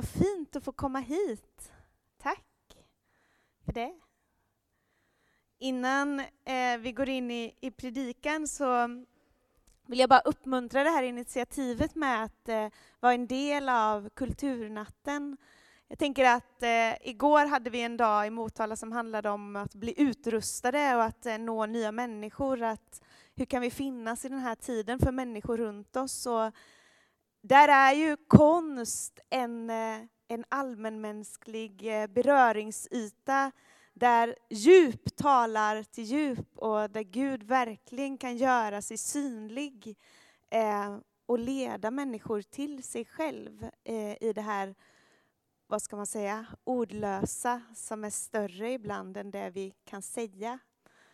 vad fint att få komma hit. Tack för det. Innan eh, vi går in i, i predikan så vill jag bara uppmuntra det här initiativet med att eh, vara en del av Kulturnatten. Jag tänker att eh, igår hade vi en dag i Motala som handlade om att bli utrustade och att eh, nå nya människor. Att, hur kan vi finnas i den här tiden för människor runt oss? Och där är ju konst en, eh, en allmänmänsklig eh, beröringsyta där djup talar till djup och där Gud verkligen kan göra sig synlig eh, och leda människor till sig själv eh, i det här, vad ska man säga, ordlösa som är större ibland än det vi kan säga.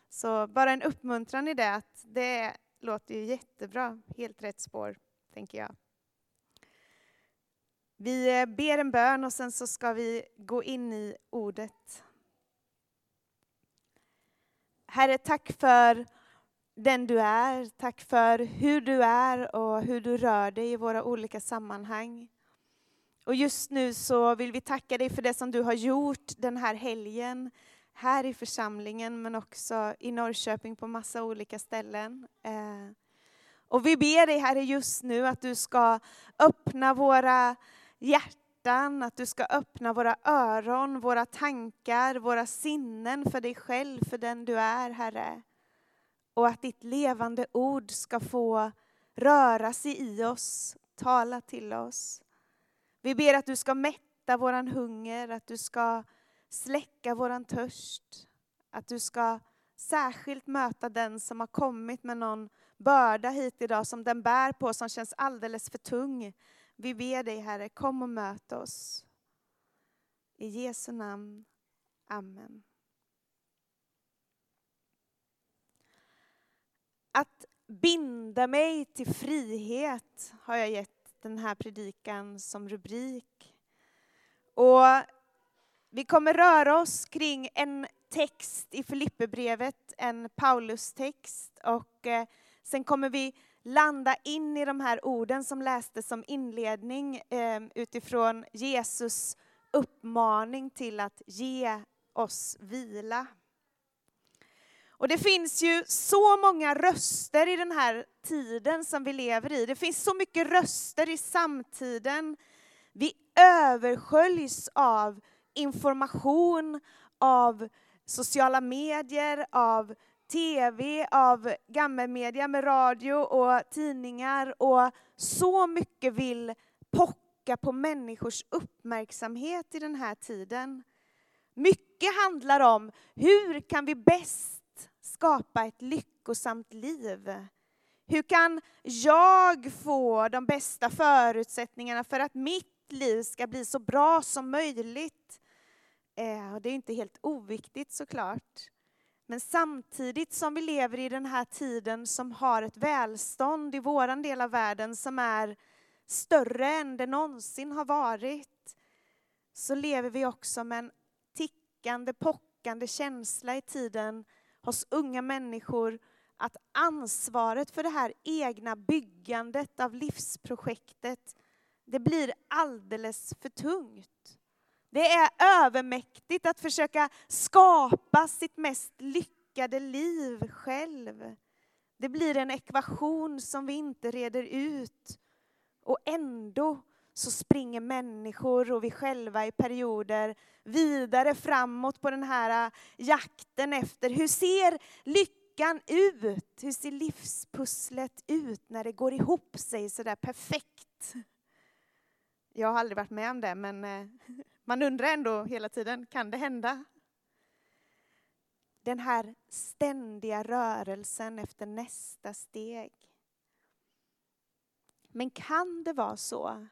Så bara en uppmuntran i det, att det låter ju jättebra, helt rätt spår, tänker jag. Vi eh, ber en bön och sen så ska vi gå in i ordet. Herre, tack för den du är. Tack för hur du är och hur du rör dig i våra olika sammanhang. Och just nu så vill vi tacka dig för det som du har gjort den här helgen här i församlingen men också i Norrköping på massa olika ställen. Eh, och vi ber dig Herre just nu att du ska öppna våra hjärtan, att du ska öppna våra öron, våra tankar, våra sinnen för dig själv, för den du är, Herre. Och att ditt levande ord ska få röra sig i oss, tala till oss. Vi ber att du ska mätta våran hunger, att du ska släcka våran törst, att du ska särskilt möta den som har kommit med någon börda hit idag som den bär på, som känns alldeles för tung. Vi ber dig Herre, kom och möt oss. I Jesu namn. Amen. Att binda mig till frihet har jag gett den här predikan som rubrik. Och vi kommer röra oss kring en text i Filipperbrevet, en Paulus-text. Och eh, sen kommer vi landa in i de här orden som lästes som inledning eh, utifrån Jesus uppmaning till att ge oss vila. Och det finns ju så många röster i den här tiden som vi lever i. Det finns så mycket röster i samtiden. Vi översköljs av information, av sociala medier, av tv, av gammelmedia med radio och tidningar och så mycket vill pocka på människors uppmärksamhet i den här tiden. Mycket handlar om hur kan vi bäst skapa ett lyckosamt liv? Hur kan jag få de bästa förutsättningarna för att mitt liv ska bli så bra som möjligt? Eh, det är inte helt oviktigt såklart. Men samtidigt som vi lever i den här tiden som har ett välstånd i vår del av världen som är större än det någonsin har varit, så lever vi också med en tickande, pockande känsla i tiden hos unga människor att ansvaret för det här egna byggandet av livsprojektet, det blir alldeles för tungt. Det är övermäktigt att försöka skapa sitt mest lyckade liv själv. Det blir en ekvation som vi inte reder ut. Och ändå så springer människor och vi själva i perioder vidare framåt på den här äh, jakten efter hur ser lyckan ut? Hur ser livspusslet ut när det går ihop sig sådär perfekt? Jag har aldrig varit med om det, men äh, man undrar ändå hela tiden, kan det hända? Den här ständiga rörelsen efter nästa steg. Men kan det vara så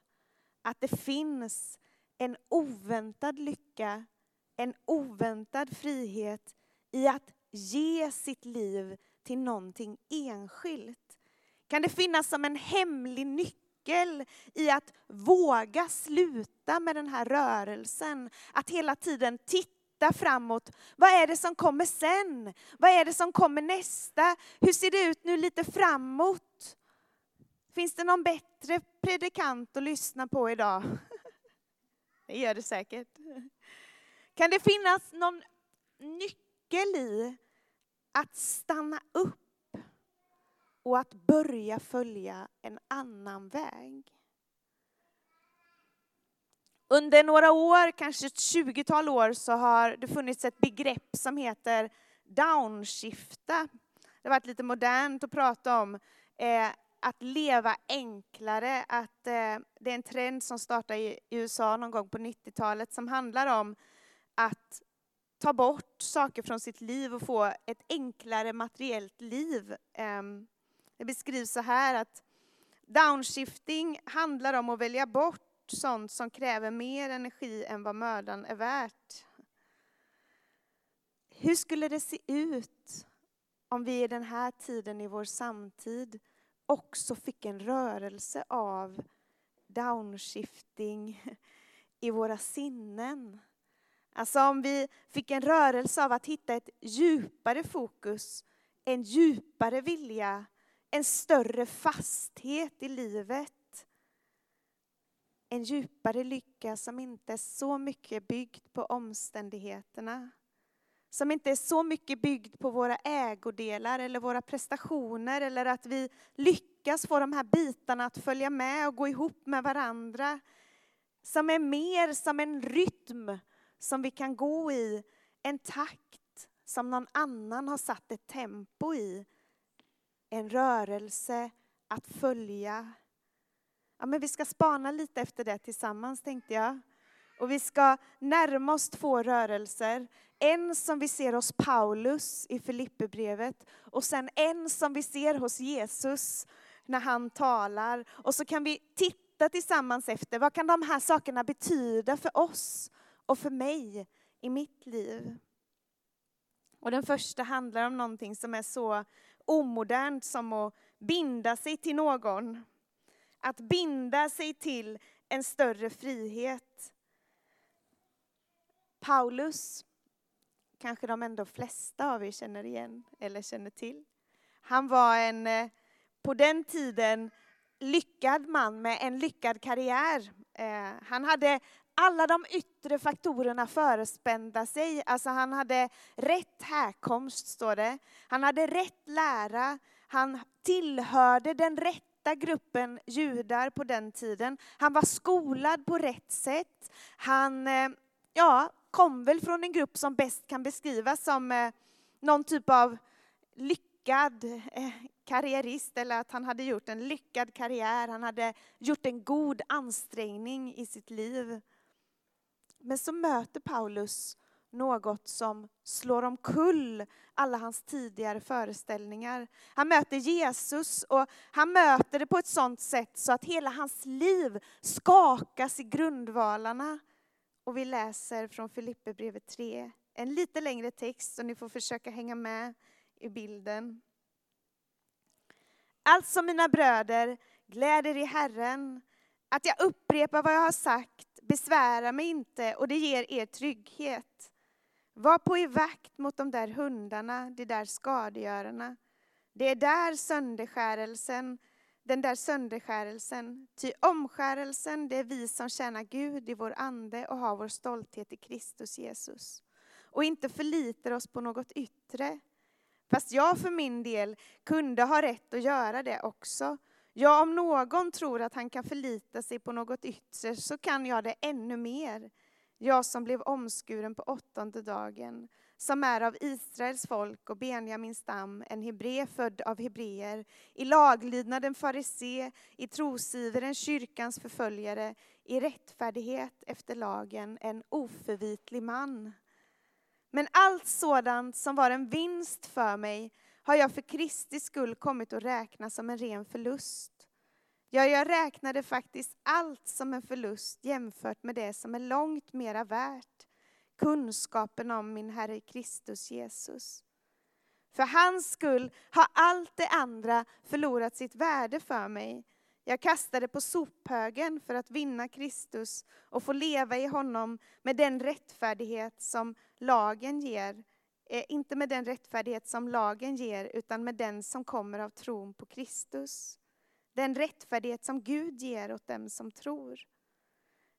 att det finns en oväntad lycka, en oväntad frihet i att ge sitt liv till någonting enskilt? Kan det finnas som en hemlig nyckel nyckel i att våga sluta med den här rörelsen. Att hela tiden titta framåt. Vad är det som kommer sen? Vad är det som kommer nästa? Hur ser det ut nu lite framåt? Finns det någon bättre predikant att lyssna på idag? Det gör det säkert. Kan det finnas någon nyckel i att stanna upp och att börja följa en annan väg? Under några år, kanske ett tjugotal år, så har det funnits ett begrepp som heter downshifta. Det har varit lite modernt att prata om eh, att leva enklare, att eh, det är en trend som startade i USA någon gång på 90-talet som handlar om att ta bort saker från sitt liv och få ett enklare materiellt liv. Eh, det beskrivs så här att downshifting handlar om att välja bort sånt som kräver mer energi än vad mödan är värt. Hur skulle det se ut om vi i den här tiden i vår samtid också fick en rörelse av downshifting i våra sinnen? Alltså om vi fick en rörelse av att hitta ett djupare fokus, en djupare vilja, en större fasthet i livet en djupare lycka som inte är så mycket byggd på omständigheterna. Som inte är så mycket byggd på våra ägodelar eller våra prestationer eller att vi lyckas få de här bitarna att följa med och gå ihop med varandra. Som är mer som en rytm som vi kan gå i, en takt som någon annan har satt ett tempo i. En rörelse att följa Ja, men vi ska spana lite efter det tillsammans tänkte jag. Och vi ska närma oss två rörelser. En som vi ser hos Paulus i Filipperbrevet och sen en som vi ser hos Jesus när han talar. Och så kan vi titta tillsammans efter, vad kan de här sakerna betyda för oss och för mig i mitt liv? Och den första handlar om någonting som är så omodernt som att binda sig till någon att binda sig till en större frihet. Paulus, kanske de ändå flesta av er känner igen eller känner till. Han var en, eh, på den tiden, lyckad man med en lyckad karriär. Eh, han hade alla de yttre faktorerna förespända sig. Alltså han hade rätt härkomst, står det. Han hade rätt lära. Han tillhörde den rätta gruppen judar på den tiden. Han var skolad på rätt sätt. Han eh, ja, kom väl från en grupp som bäst kan beskrivas som eh, någon typ av lyckad eh, karriärist, eller att han hade gjort en lyckad karriär. Han hade gjort en god ansträngning i sitt liv. Men så möter Paulus något som slår omkull alla hans tidigare föreställningar. Han möter Jesus och han möter det på ett sådant sätt så att hela hans liv skakas i grundvalarna. Och vi läser från Filipperbrevet 3, en lite längre text så ni får försöka hänga med i bilden. Alltså mina bröder, gläd er i Herren. Att jag upprepar vad jag har sagt Besvära mig inte och det ger er trygghet. Var på er vakt mot de där hundarna, de där skadegörarna. Det är där sönderskärelsen, den där sönderskärelsen. Ty omskärelsen, det är vi som tjänar Gud i vår ande och har vår stolthet i Kristus Jesus. Och inte förlitar oss på något yttre. Fast jag för min del kunde ha rätt att göra det också. Ja, om någon tror att han kan förlita sig på något yttre så kan jag det ännu mer jag som blev omskuren på åttonde dagen, som är av Israels folk och Benjamins stam, en hebré född av hebreer, i laglydnaden farisé, i trosiveren kyrkans förföljare, i rättfärdighet efter lagen, en oförvitlig man. Men allt sådant som var en vinst för mig har jag för Kristi skull kommit att räkna som en ren förlust. Ja, jag räknade faktiskt allt som en förlust jämfört med det som är långt mera värt. Kunskapen om min Herre Kristus Jesus. För hans skull har allt det andra förlorat sitt värde för mig. Jag kastade på sophögen för att vinna Kristus och få leva i honom med den rättfärdighet som lagen ger. Eh, inte med den rättfärdighet som lagen ger, utan med den som kommer av tron på Kristus. Den rättfärdighet som Gud ger åt dem som tror.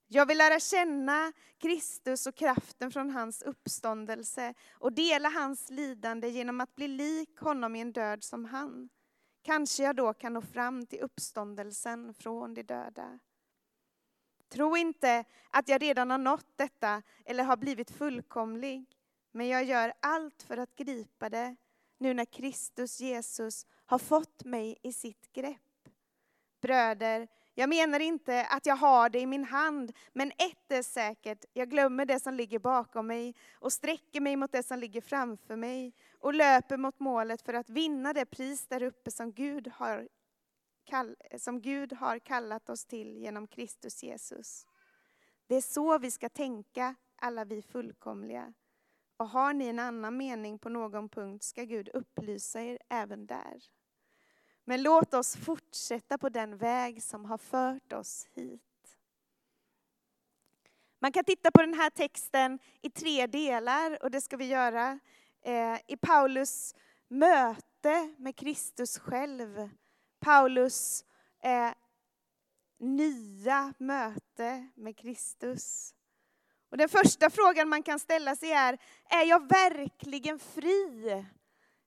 Jag vill lära känna Kristus och kraften från hans uppståndelse och dela hans lidande genom att bli lik honom i en död som han. Kanske jag då kan nå fram till uppståndelsen från de döda. Tro inte att jag redan har nått detta eller har blivit fullkomlig, men jag gör allt för att gripa det nu när Kristus Jesus har fått mig i sitt grepp. Bröder, jag menar inte att jag har det i min hand, men ett är säkert, jag glömmer det som ligger bakom mig och sträcker mig mot det som ligger framför mig och löper mot målet för att vinna det pris där uppe som Gud har, som Gud har kallat oss till genom Kristus Jesus. Det är så vi ska tänka, alla vi fullkomliga. Och har ni en annan mening på någon punkt ska Gud upplysa er även där. Men låt oss fortsätta på den väg som har fört oss hit. Man kan titta på den här texten i tre delar och det ska vi göra. Eh, I Paulus möte med Kristus själv. Paulus eh, nya möte med Kristus. Och den första frågan man kan ställa sig är, är jag verkligen fri?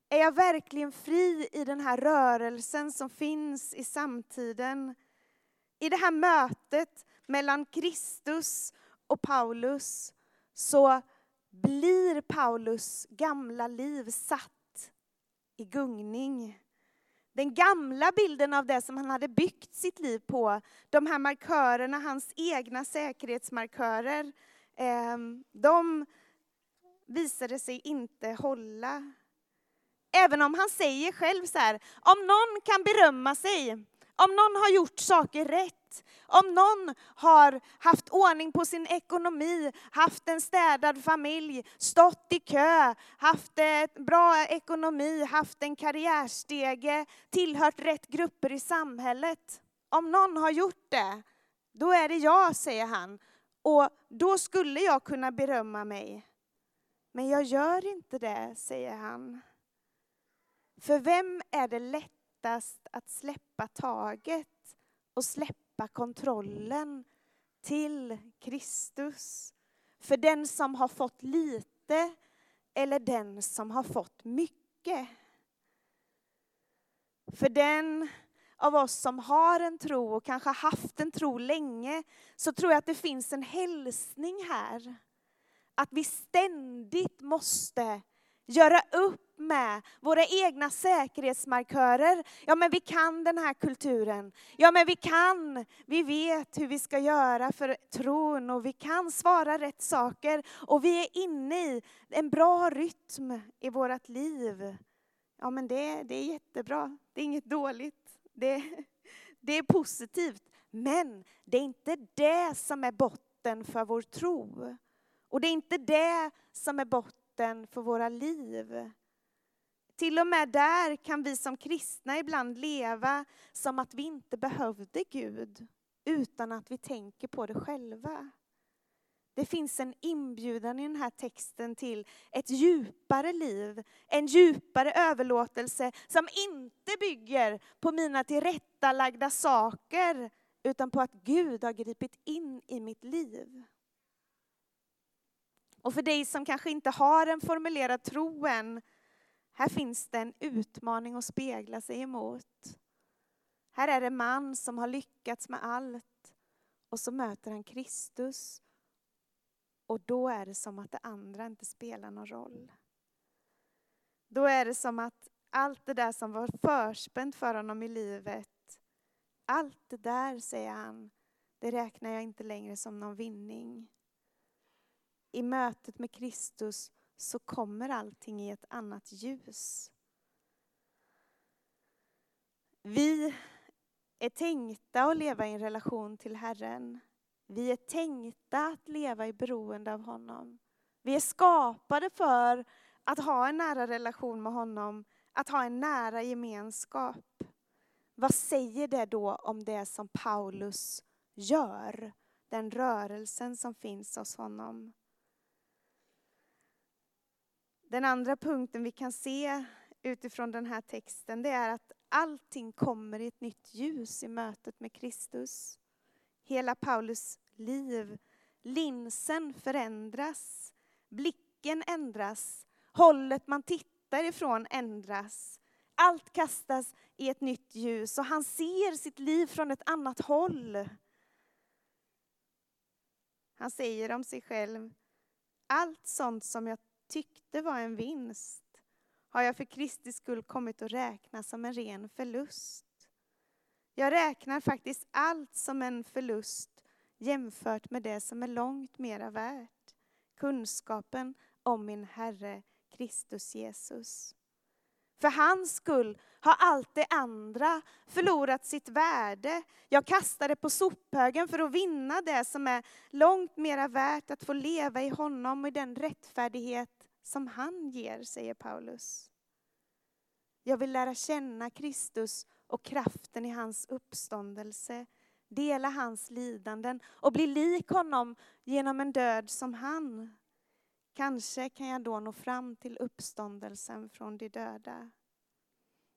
Är jag verkligen fri i den här rörelsen som finns i samtiden? I det här mötet mellan Kristus och Paulus så blir Paulus gamla liv satt i gungning. Den gamla bilden av det som han hade byggt sitt liv på, de här markörerna, hans egna säkerhetsmarkörer, Ehm, de visade sig inte hålla. Även om han säger själv så här, om någon kan berömma sig, om någon har gjort saker rätt, om någon har haft ordning på sin ekonomi, haft en städad familj, stått i kö, haft en bra ekonomi, haft en karriärstege, tillhört rätt grupper i samhället. Om någon har gjort det, då är det jag, säger han. Och då skulle jag kunna berömma mig. Men jag gör inte det, säger han. För vem är det lättast att släppa taget och släppa kontrollen till Kristus? För den som har fått lite eller den som har fått mycket? För den av oss som har en tro och kanske haft en tro länge, så tror jag att det finns en hälsning här. Att vi ständigt måste göra upp med våra egna säkerhetsmarkörer. Ja, men vi kan den här kulturen. Ja, men vi kan, vi vet hur vi ska göra för tron och vi kan svara rätt saker och vi är inne i en bra rytm i vårt liv. Ja, men det, det är jättebra. Det är inget dåligt. Det, det är positivt. Men det är inte det som är botten för vår tro. Och det är inte det som är botten för våra liv. Till och med där kan vi som kristna ibland leva som att vi inte behövde Gud utan att vi tänker på det själva. Det finns en inbjudan i den här texten till ett djupare liv, en djupare överlåtelse som inte bygger på mina tillrättalagda saker utan på att Gud har gripit in i mitt liv. Och för dig som kanske inte har en formulerad tro än, här finns det en utmaning att spegla sig emot. Här är det en man som har lyckats med allt och så möter han Kristus och då är det som att det andra inte spelar någon roll. Då är det som att allt det där som var förspänt för honom i livet, allt det där, säger han, det räknar jag inte längre som någon vinning. I mötet med Kristus så kommer allting i ett annat ljus. Vi är tänkta att leva i en relation till Herren. Vi är tänkta att leva i beroende av honom. Vi är skapade för att ha en nära relation med honom, att ha en nära gemenskap. Vad säger det då om det som Paulus gör? Den rörelsen som finns hos honom. Den andra punkten vi kan se utifrån den här texten, det är att allting kommer i ett nytt ljus i mötet med Kristus. Hela Paulus liv. Linsen förändras, blicken ändras, hållet man tittar ifrån ändras. Allt kastas i ett nytt ljus och han ser sitt liv från ett annat håll. Han säger om sig själv, allt sånt som jag tyckte var en vinst har jag för Kristi skull kommit att räkna som en ren förlust. Jag räknar faktiskt allt som en förlust jämfört med det som är långt mera värt. Kunskapen om min Herre Kristus Jesus. För hans skull har allt det andra förlorat sitt värde. Jag kastar det på sophögen för att vinna det som är långt mera värt att få leva i honom och i den rättfärdighet som han ger, säger Paulus. Jag vill lära känna Kristus och kraften i hans uppståndelse, dela hans lidanden och bli lik honom genom en död som han. Kanske kan jag då nå fram till uppståndelsen från de döda.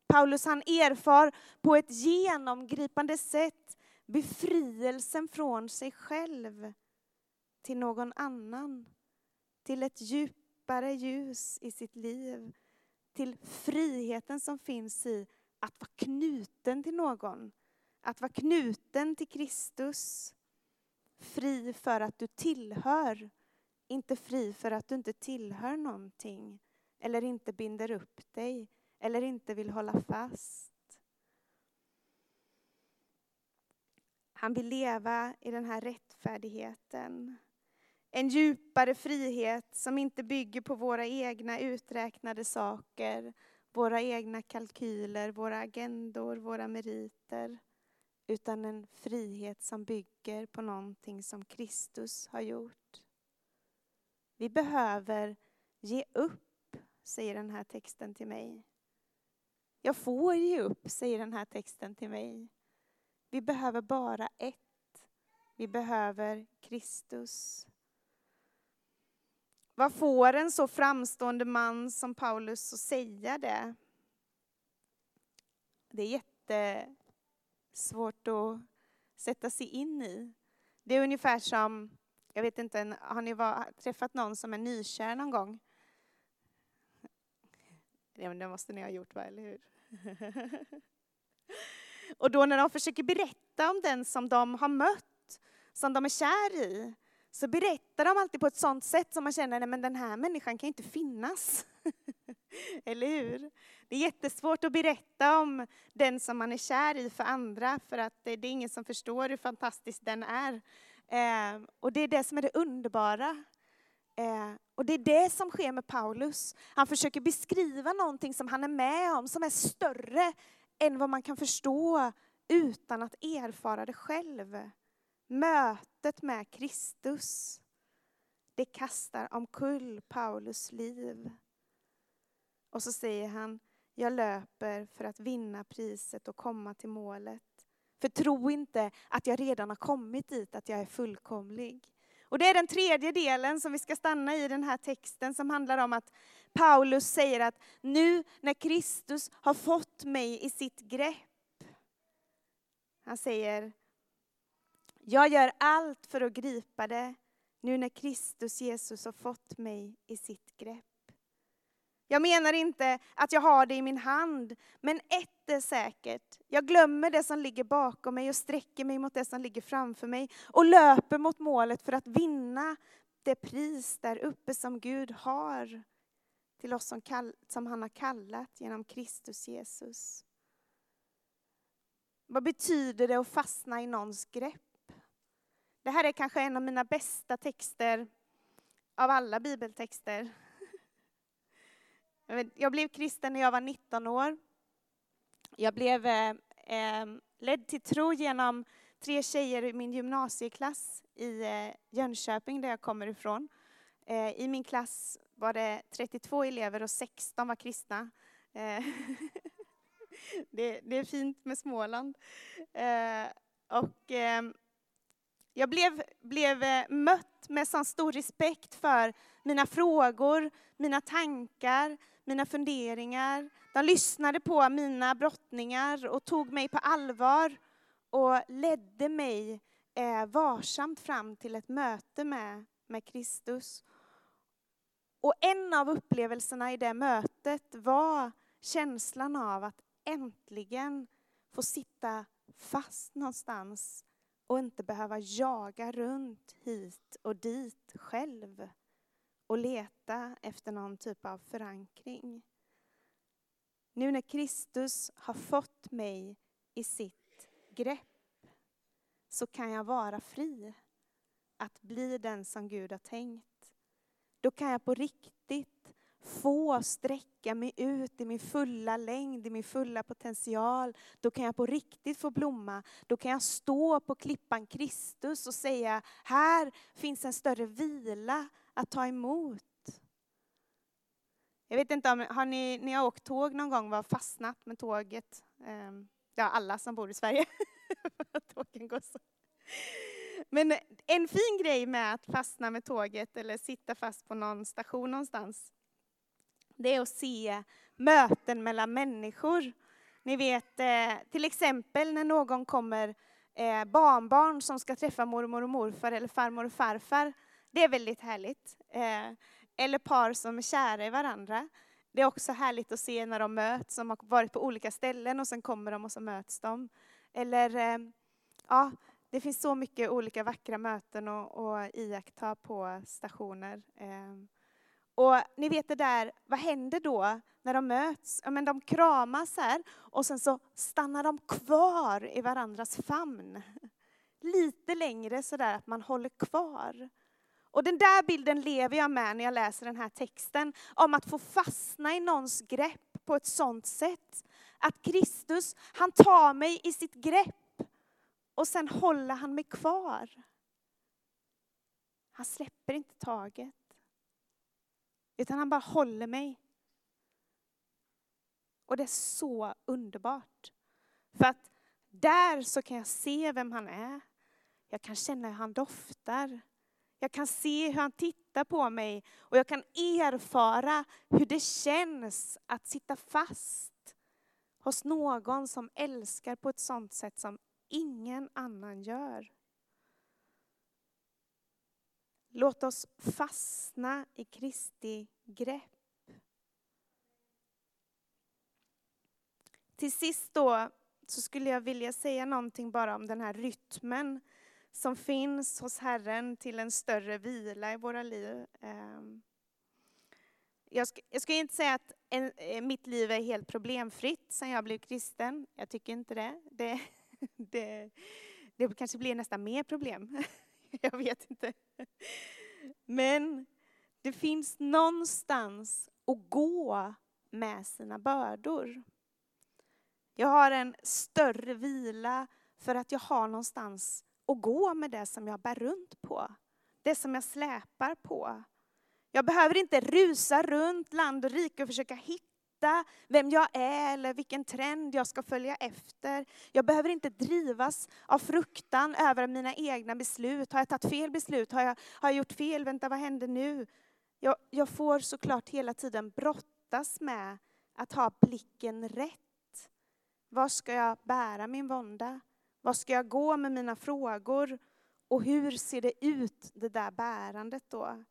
Paulus han erfar på ett genomgripande sätt befrielsen från sig själv till någon annan, till ett djupare ljus i sitt liv, till friheten som finns i att vara knuten till någon, att vara knuten till Kristus. Fri för att du tillhör, inte fri för att du inte tillhör någonting eller inte binder upp dig eller inte vill hålla fast. Han vill leva i den här rättfärdigheten. En djupare frihet som inte bygger på våra egna uträknade saker, våra egna kalkyler, våra agendor, våra meriter. Utan en frihet som bygger på någonting som Kristus har gjort. Vi behöver ge upp, säger den här texten till mig. Jag får ge upp, säger den här texten till mig. Vi behöver bara ett. Vi behöver Kristus. Vad får en så framstående man som Paulus att säga det? Det är jättesvårt att sätta sig in i. Det är ungefär som, jag vet inte, har ni var, träffat någon som är nykär någon gång? Det måste ni ha gjort, va? eller hur? Och då när de försöker berätta om den som de har mött, som de är kär i, så berättar de alltid på ett sånt sätt som man känner, att den här människan kan inte finnas. Eller hur? Det är jättesvårt att berätta om den som man är kär i för andra, för att det är ingen som förstår hur fantastisk den är. Eh, och det är det som är det underbara. Eh, och det är det som sker med Paulus. Han försöker beskriva någonting som han är med om, som är större än vad man kan förstå utan att erfara det själv. Mötet med Kristus, det kastar omkull Paulus liv. Och så säger han, jag löper för att vinna priset och komma till målet. För tro inte att jag redan har kommit dit, att jag är fullkomlig. Och det är den tredje delen som vi ska stanna i den här texten som handlar om att Paulus säger att nu när Kristus har fått mig i sitt grepp. Han säger, jag gör allt för att gripa det nu när Kristus Jesus har fått mig i sitt grepp. Jag menar inte att jag har det i min hand, men ett är säkert. Jag glömmer det som ligger bakom mig och sträcker mig mot det som ligger framför mig och löper mot målet för att vinna det pris där uppe som Gud har till oss som, kall, som han har kallat genom Kristus Jesus. Vad betyder det att fastna i någons grepp? Det här är kanske en av mina bästa texter av alla bibeltexter. Jag blev kristen när jag var 19 år. Jag blev eh, eh, ledd till tro genom tre tjejer i min gymnasieklass i eh, Jönköping, där jag kommer ifrån. I min klass var det 32 elever och 16 var kristna. Det, är fint med Småland. Och, jag blev, blev eh, mött med sån stor respekt för mina frågor, mina tankar, mina funderingar. De lyssnade på mina brottningar och tog mig på allvar och ledde mig eh, varsamt fram till ett möte med, med Kristus. Och en av upplevelserna i det mötet var känslan av att äntligen få sitta fast någonstans och inte behöva jaga runt hit och dit själv och leta efter någon typ av förankring. Nu när Kristus har fått mig i sitt grepp så kan jag vara fri att bli den som Gud har tänkt. Då kan jag på riktigt få sträcka mig ut i min fulla längd, i min fulla potential. Då kan jag på riktigt få blomma. Då kan jag stå på klippan Kristus och säga, här finns en större vila att ta emot. Jag vet inte om, har ni, ni har åkt tåg någon gång, och fastnat med tåget? Ehm, ja, alla som bor i Sverige. Tågen går så. Men en fin grej med att fastna med tåget eller sitta fast på någon station någonstans, det är att se möten mellan människor. Ni vet, eh, till exempel när någon kommer eh, barnbarn som ska träffa mormor och morfar eller farmor och farfar. Det är väldigt härligt. Eh, eller par som är kära i varandra. Det är också härligt att se när de möts, som har varit på olika ställen och sen kommer de och så möts de. Eller, ja, det finns så mycket olika vackra möten att iaktta på stationer. Och ni vet det där, vad händer då när de möts? Ja, men de kramas här och sen så stannar de kvar i varandras famn. Lite längre sådär att man håller kvar. Och den där bilden lever jag med när jag läser den här texten, om att få fastna i någons grepp på ett sådant sätt. Att Kristus, han tar mig i sitt grepp och sen håller han mig kvar. Han släpper inte taget. Utan han bara håller mig. Och det är så underbart. För att där så kan jag se vem han är. Jag kan känna hur han doftar. Jag kan se hur han tittar på mig och jag kan erfara hur det känns att sitta fast hos någon som älskar på ett sådant sätt som ingen annan gör. Låt oss fastna i Kristi grepp. Till sist då så skulle jag vilja säga någonting bara om den här rytmen som finns hos Herren till en större vila i våra liv. Ehm, jag ska, jag ska inte säga att en, eh, mitt liv är helt problemfritt sedan jag blev kristen. Jag tycker inte det. Det, det, det kanske blir nästan mer problem. Jag vet inte. Men det finns någonstans att gå med sina bördor. Jag har en större vila för att jag har någonstans att gå med det som jag bär runt på. Det som jag släpar på. Jag behöver inte rusa runt land och rike och försöka hitta vem jag är eller vilken trend jag ska följa efter. Jag behöver inte drivas av fruktan över mina egna beslut. Har jag tagit fel beslut? Har jag, har jag gjort fel? Vänta, vad händer nu? Jag, jag får såklart hela tiden brottas med att ha blicken rätt. Var ska jag bära min vånda? Var ska jag gå med mina frågor? Och hur ser det ut, det där bärandet då?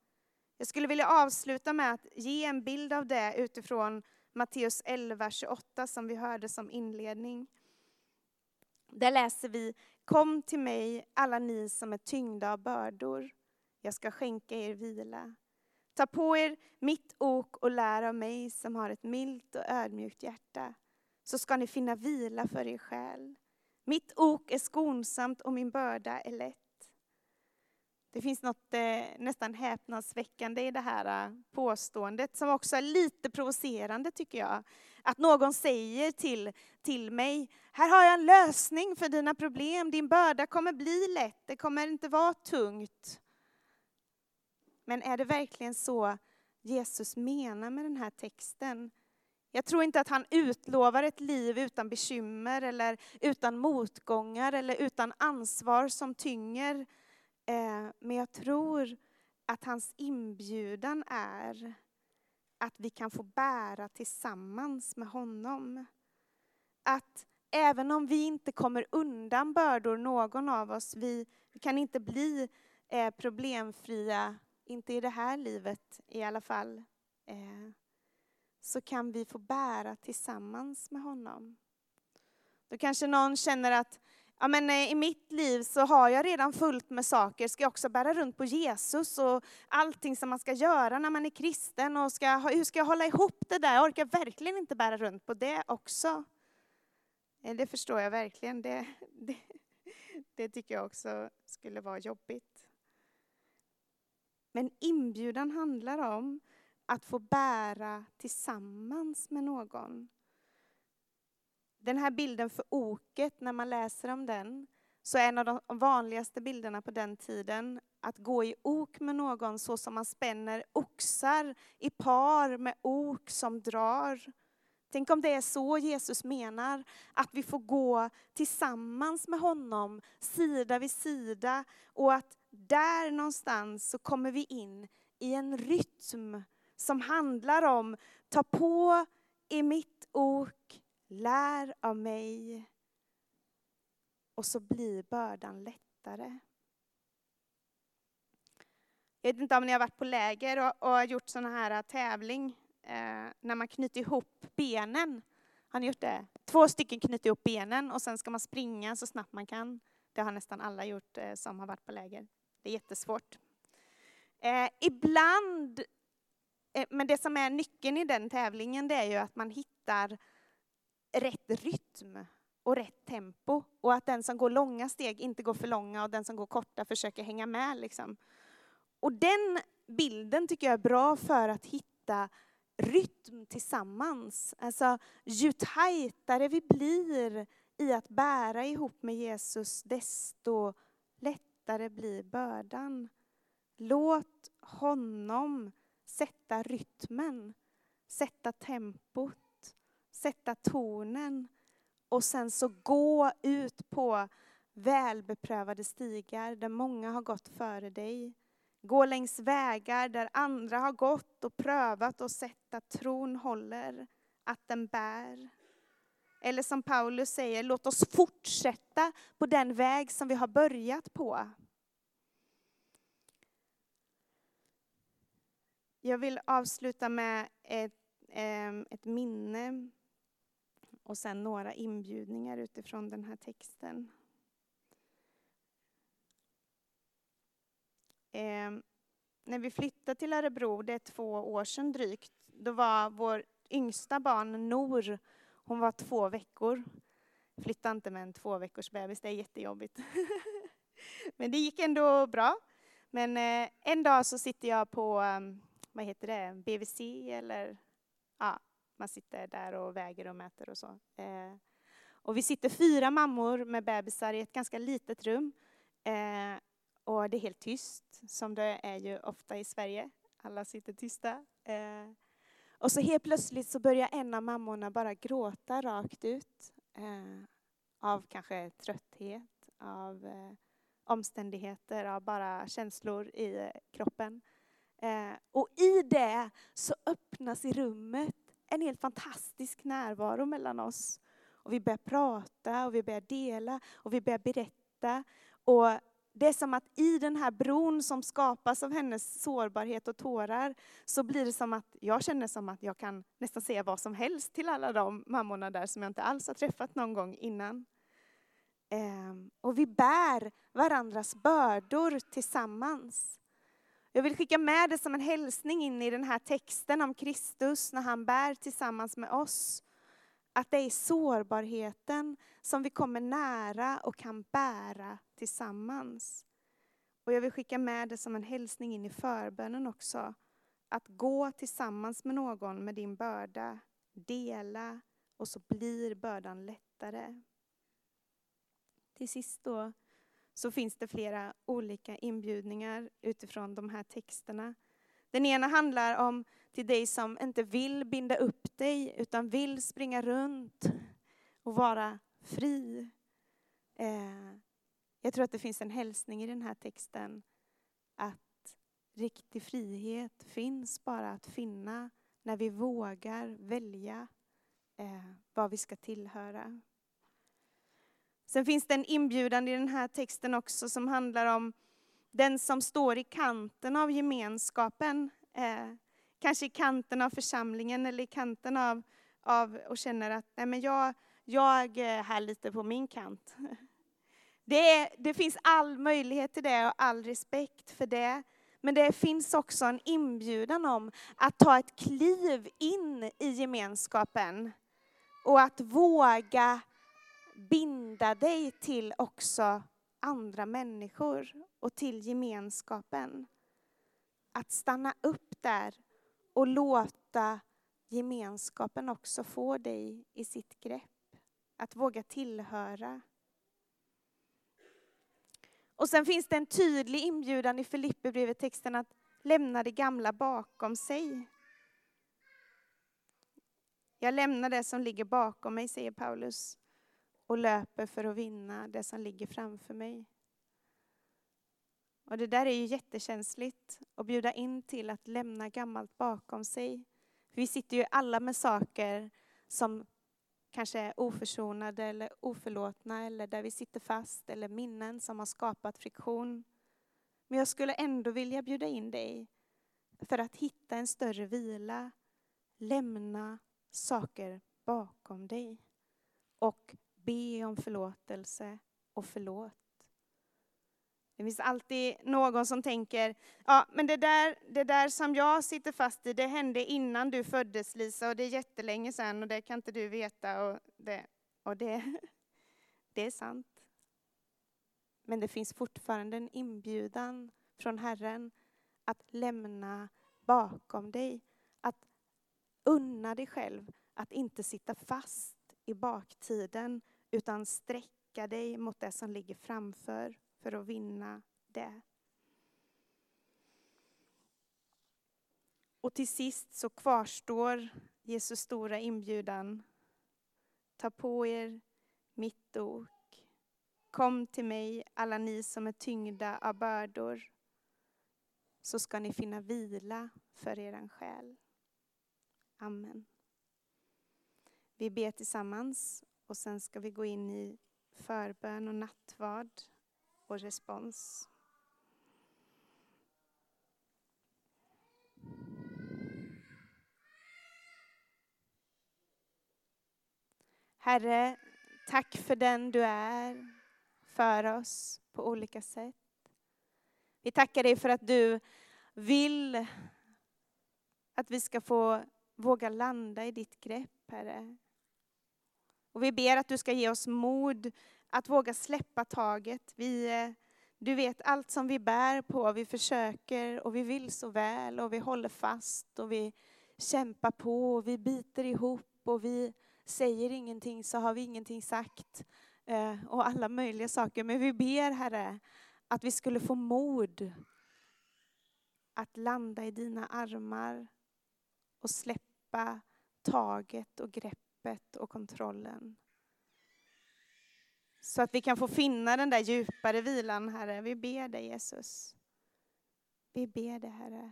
Jag skulle vilja avsluta med att ge en bild av det utifrån Matteus 11, 28 som vi hörde som inledning. Där läser vi, Kom till mig alla ni som är tyngda av bördor. Jag ska skänka er vila. Ta på er mitt ok och lär av mig som har ett milt och ödmjukt hjärta, så ska ni finna vila för er själ. Mitt ok är skonsamt och min börda är lätt. Det finns något eh, nästan häpnadsväckande i det här eh, påståendet som också är lite provocerande tycker jag. Att någon säger till, till mig, här har jag en lösning för dina problem, din börda kommer bli lätt, det kommer inte vara tungt. Men är det verkligen så Jesus menar med den här texten? Jag tror inte att han utlovar ett liv utan bekymmer eller utan motgångar eller utan ansvar som tynger. Eh, men jag tror att hans inbjudan är att vi kan få bära tillsammans med honom. Att även om vi inte kommer undan bördor, någon av oss, vi kan inte bli eh, problemfria, inte i det här livet i alla fall, eh, så kan vi få bära tillsammans med honom. Då kanske någon känner att ja, men eh, i mitt liv så har jag redan fullt med saker. Ska jag också bära runt på Jesus och allting som man ska göra när man är kristen? Och ska, hur ska jag hålla ihop det där? Jag orkar verkligen inte bära runt på det också. Eh, det förstår jag verkligen. Det, det, det tycker jag också skulle vara jobbigt. Men inbjudan handlar om att få bära tillsammans med någon. Den här bilden för oket, när man läser om den, så är en av de vanligaste bilderna på den tiden att gå i ok med någon så som man spänner oxar i par med ok som drar. Tänk om det är så Jesus menar, att vi får gå tillsammans med honom, sida vid sida, och att där någonstans så kommer vi in i en rytm som handlar om, ta på i mitt ok, lär av mig, och så blir bördan lättare. Jag vet inte om ni har varit på läger och, och gjort sån här äh, tävling eh, när man knyter ihop benen. Har ni gjort det? Två stycken knyter ihop benen och sen ska man springa så snabbt man kan. Det har nästan alla gjort eh, som har varit på läger. Det är jättesvårt. Eh, ibland, eh, men det som är nyckeln i den tävlingen det är ju att man hittar rätt rytm och rätt tempo och att den som går långa steg inte går för långa och den som går korta försöker hänga med. Liksom. Och den bilden tycker jag är bra för att hitta rytm tillsammans. Alltså, ju tajtare vi blir i att bära ihop med Jesus, desto lättare blir bördan. Låt honom sätta rytmen, sätta tempot, sätta tonen och sen så gå ut på välbeprövade stigar där många har gått före dig. Gå längs vägar där andra har gått och prövat och sett att tron håller, att den bär. Eller som Paulus säger, låt oss fortsätta på den väg som vi har börjat på. Jag vill avsluta med ett, eh, ett minne och sen några inbjudningar utifrån den här texten. Eh, när vi flyttade till Örebro, det är två år sedan drygt, då var vår yngsta barn Nor, hon var två veckor. Flytta inte med en två veckors bebis, det är jättejobbigt. Men det gick ändå bra. Men eh, en dag så sitter jag på, ehm, vad heter det, BVC eller ja, man sitter där och väger och mäter och så. Eh, och vi sitter fyra mammor med bebisar i ett ganska litet rum. Eh, och det är helt tyst, som det är ju ofta i Sverige. Alla sitter tysta. Eh, och så helt plötsligt så börjar en av mammorna bara gråta rakt ut. Eh, av kanske trötthet, av eh, omständigheter, av bara känslor i eh, kroppen. Eh, och i det så öppnas i rummet en helt fantastisk närvaro mellan oss. Och vi börjar prata och vi börjar dela och vi börjar berätta. Och det är som att i den här bron som skapas av hennes sårbarhet och tårar så blir det som att jag känner som att jag kan nästan säga vad som helst till alla de mammorna där som jag inte alls har träffat någon gång innan. Ehm, och vi bär varandras bördor tillsammans. Jag vill skicka med det som en hälsning in i den här texten om Kristus när han bär tillsammans med oss. Att det är sårbarheten som vi kommer nära och kan bära tillsammans. Och jag vill skicka med det som en hälsning in i förbönen också. Att gå tillsammans med någon med din börda, dela och så blir bördan lättare. Till sist då så finns det flera olika inbjudningar utifrån de här texterna. Den ena handlar om till dig som inte vill binda upp dig utan vill springa runt och vara fri. Eh, jag tror att det finns en hälsning i den här texten att riktig frihet finns bara att finna när vi vågar välja eh, vad vi ska tillhöra. Sen finns det en inbjudan i den här texten också som handlar om den som står i kanten av gemenskapen. Eh, kanske i kanten av församlingen eller i kanten av, av och känner att nej men jag, jag är här lite på min kant. Det, är, det finns all möjlighet till det och all respekt för det. Men det finns också en inbjudan om att ta ett kliv in i gemenskapen och att våga binda dig till också andra människor och till gemenskapen. Att stanna upp där och låta gemenskapen också få dig i sitt grepp. Att våga tillhöra. Och sen finns det en tydlig inbjudan i Filipperbrevet texten att lämna det gamla bakom sig. Jag lämnar det som ligger bakom mig, säger Paulus, och löper för att vinna det som ligger framför mig. Och det där är ju jättekänsligt att bjuda in till att lämna gammalt bakom sig. vi sitter ju alla med saker som kanske är oförsonade eller oförlåtna eller där vi sitter fast eller minnen som har skapat friktion. Men jag skulle ändå vilja bjuda in dig för att hitta en större vila. Lämna saker bakom dig och be om förlåtelse och förlåt. Det finns alltid någon som tänker, ja men det där, det där som jag sitter fast i, det hände innan du föddes Lisa och det är jättelänge sedan och det kan inte du veta. Och det, och det, det är sant. Men det finns fortfarande en inbjudan från Herren att lämna bakom dig. Att unna dig själv att inte sitta fast i baktiden utan sträcka dig mot det som ligger framför för att vinna det. Och till sist så kvarstår Jesus stora inbjudan. Ta på er mitt ok. Kom till mig, alla ni som är tyngda av bördor, så ska ni finna vila för er själ. Amen. Vi ber tillsammans och sen ska vi gå in i förbön och nattvard och respons. Herre, tack för den du är för oss på olika sätt. Vi tackar dig för att du vill att vi ska få våga landa i ditt grepp, Herre. Och vi ber att du ska ge oss mod att våga släppa taget. Vi, eh, du vet allt som vi bär på, vi försöker och vi vill så väl och vi håller fast och vi kämpar på och vi biter ihop och vi säger ingenting så har vi ingenting sagt eh, och alla möjliga saker. Men vi ber Herre att vi skulle få mod att landa i dina armar och släppa taget och greppet greppet och kontrollen. Så att vi kan få finna den där djupare vilan, Herre. Vi ber dig, Jesus. Vi ber dig, Herre.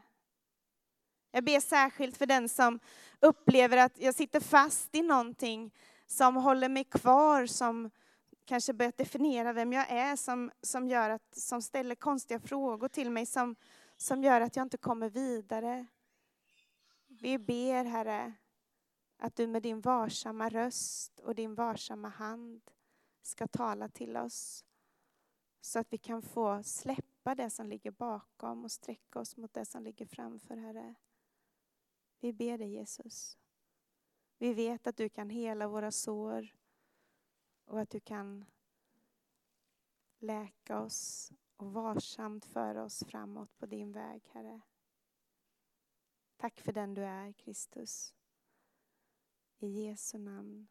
Jag ber särskilt för den som upplever att jag sitter fast i någonting som håller mig kvar, som kanske börjat definiera vem jag är, som, som, gör att, som ställer konstiga frågor till mig, som, som gör att jag inte kommer vidare. Vi ber, Herre, att du med din varsamma röst och din varsamma hand ska tala till oss. Så att vi kan få släppa det som ligger bakom och sträcka oss mot det som ligger framför, Herre. Vi ber dig Jesus. Vi vet att du kan hela våra sår och att du kan läka oss och varsamt föra oss framåt på din väg, Herre. Tack för den du är, Kristus. I Jesu namn.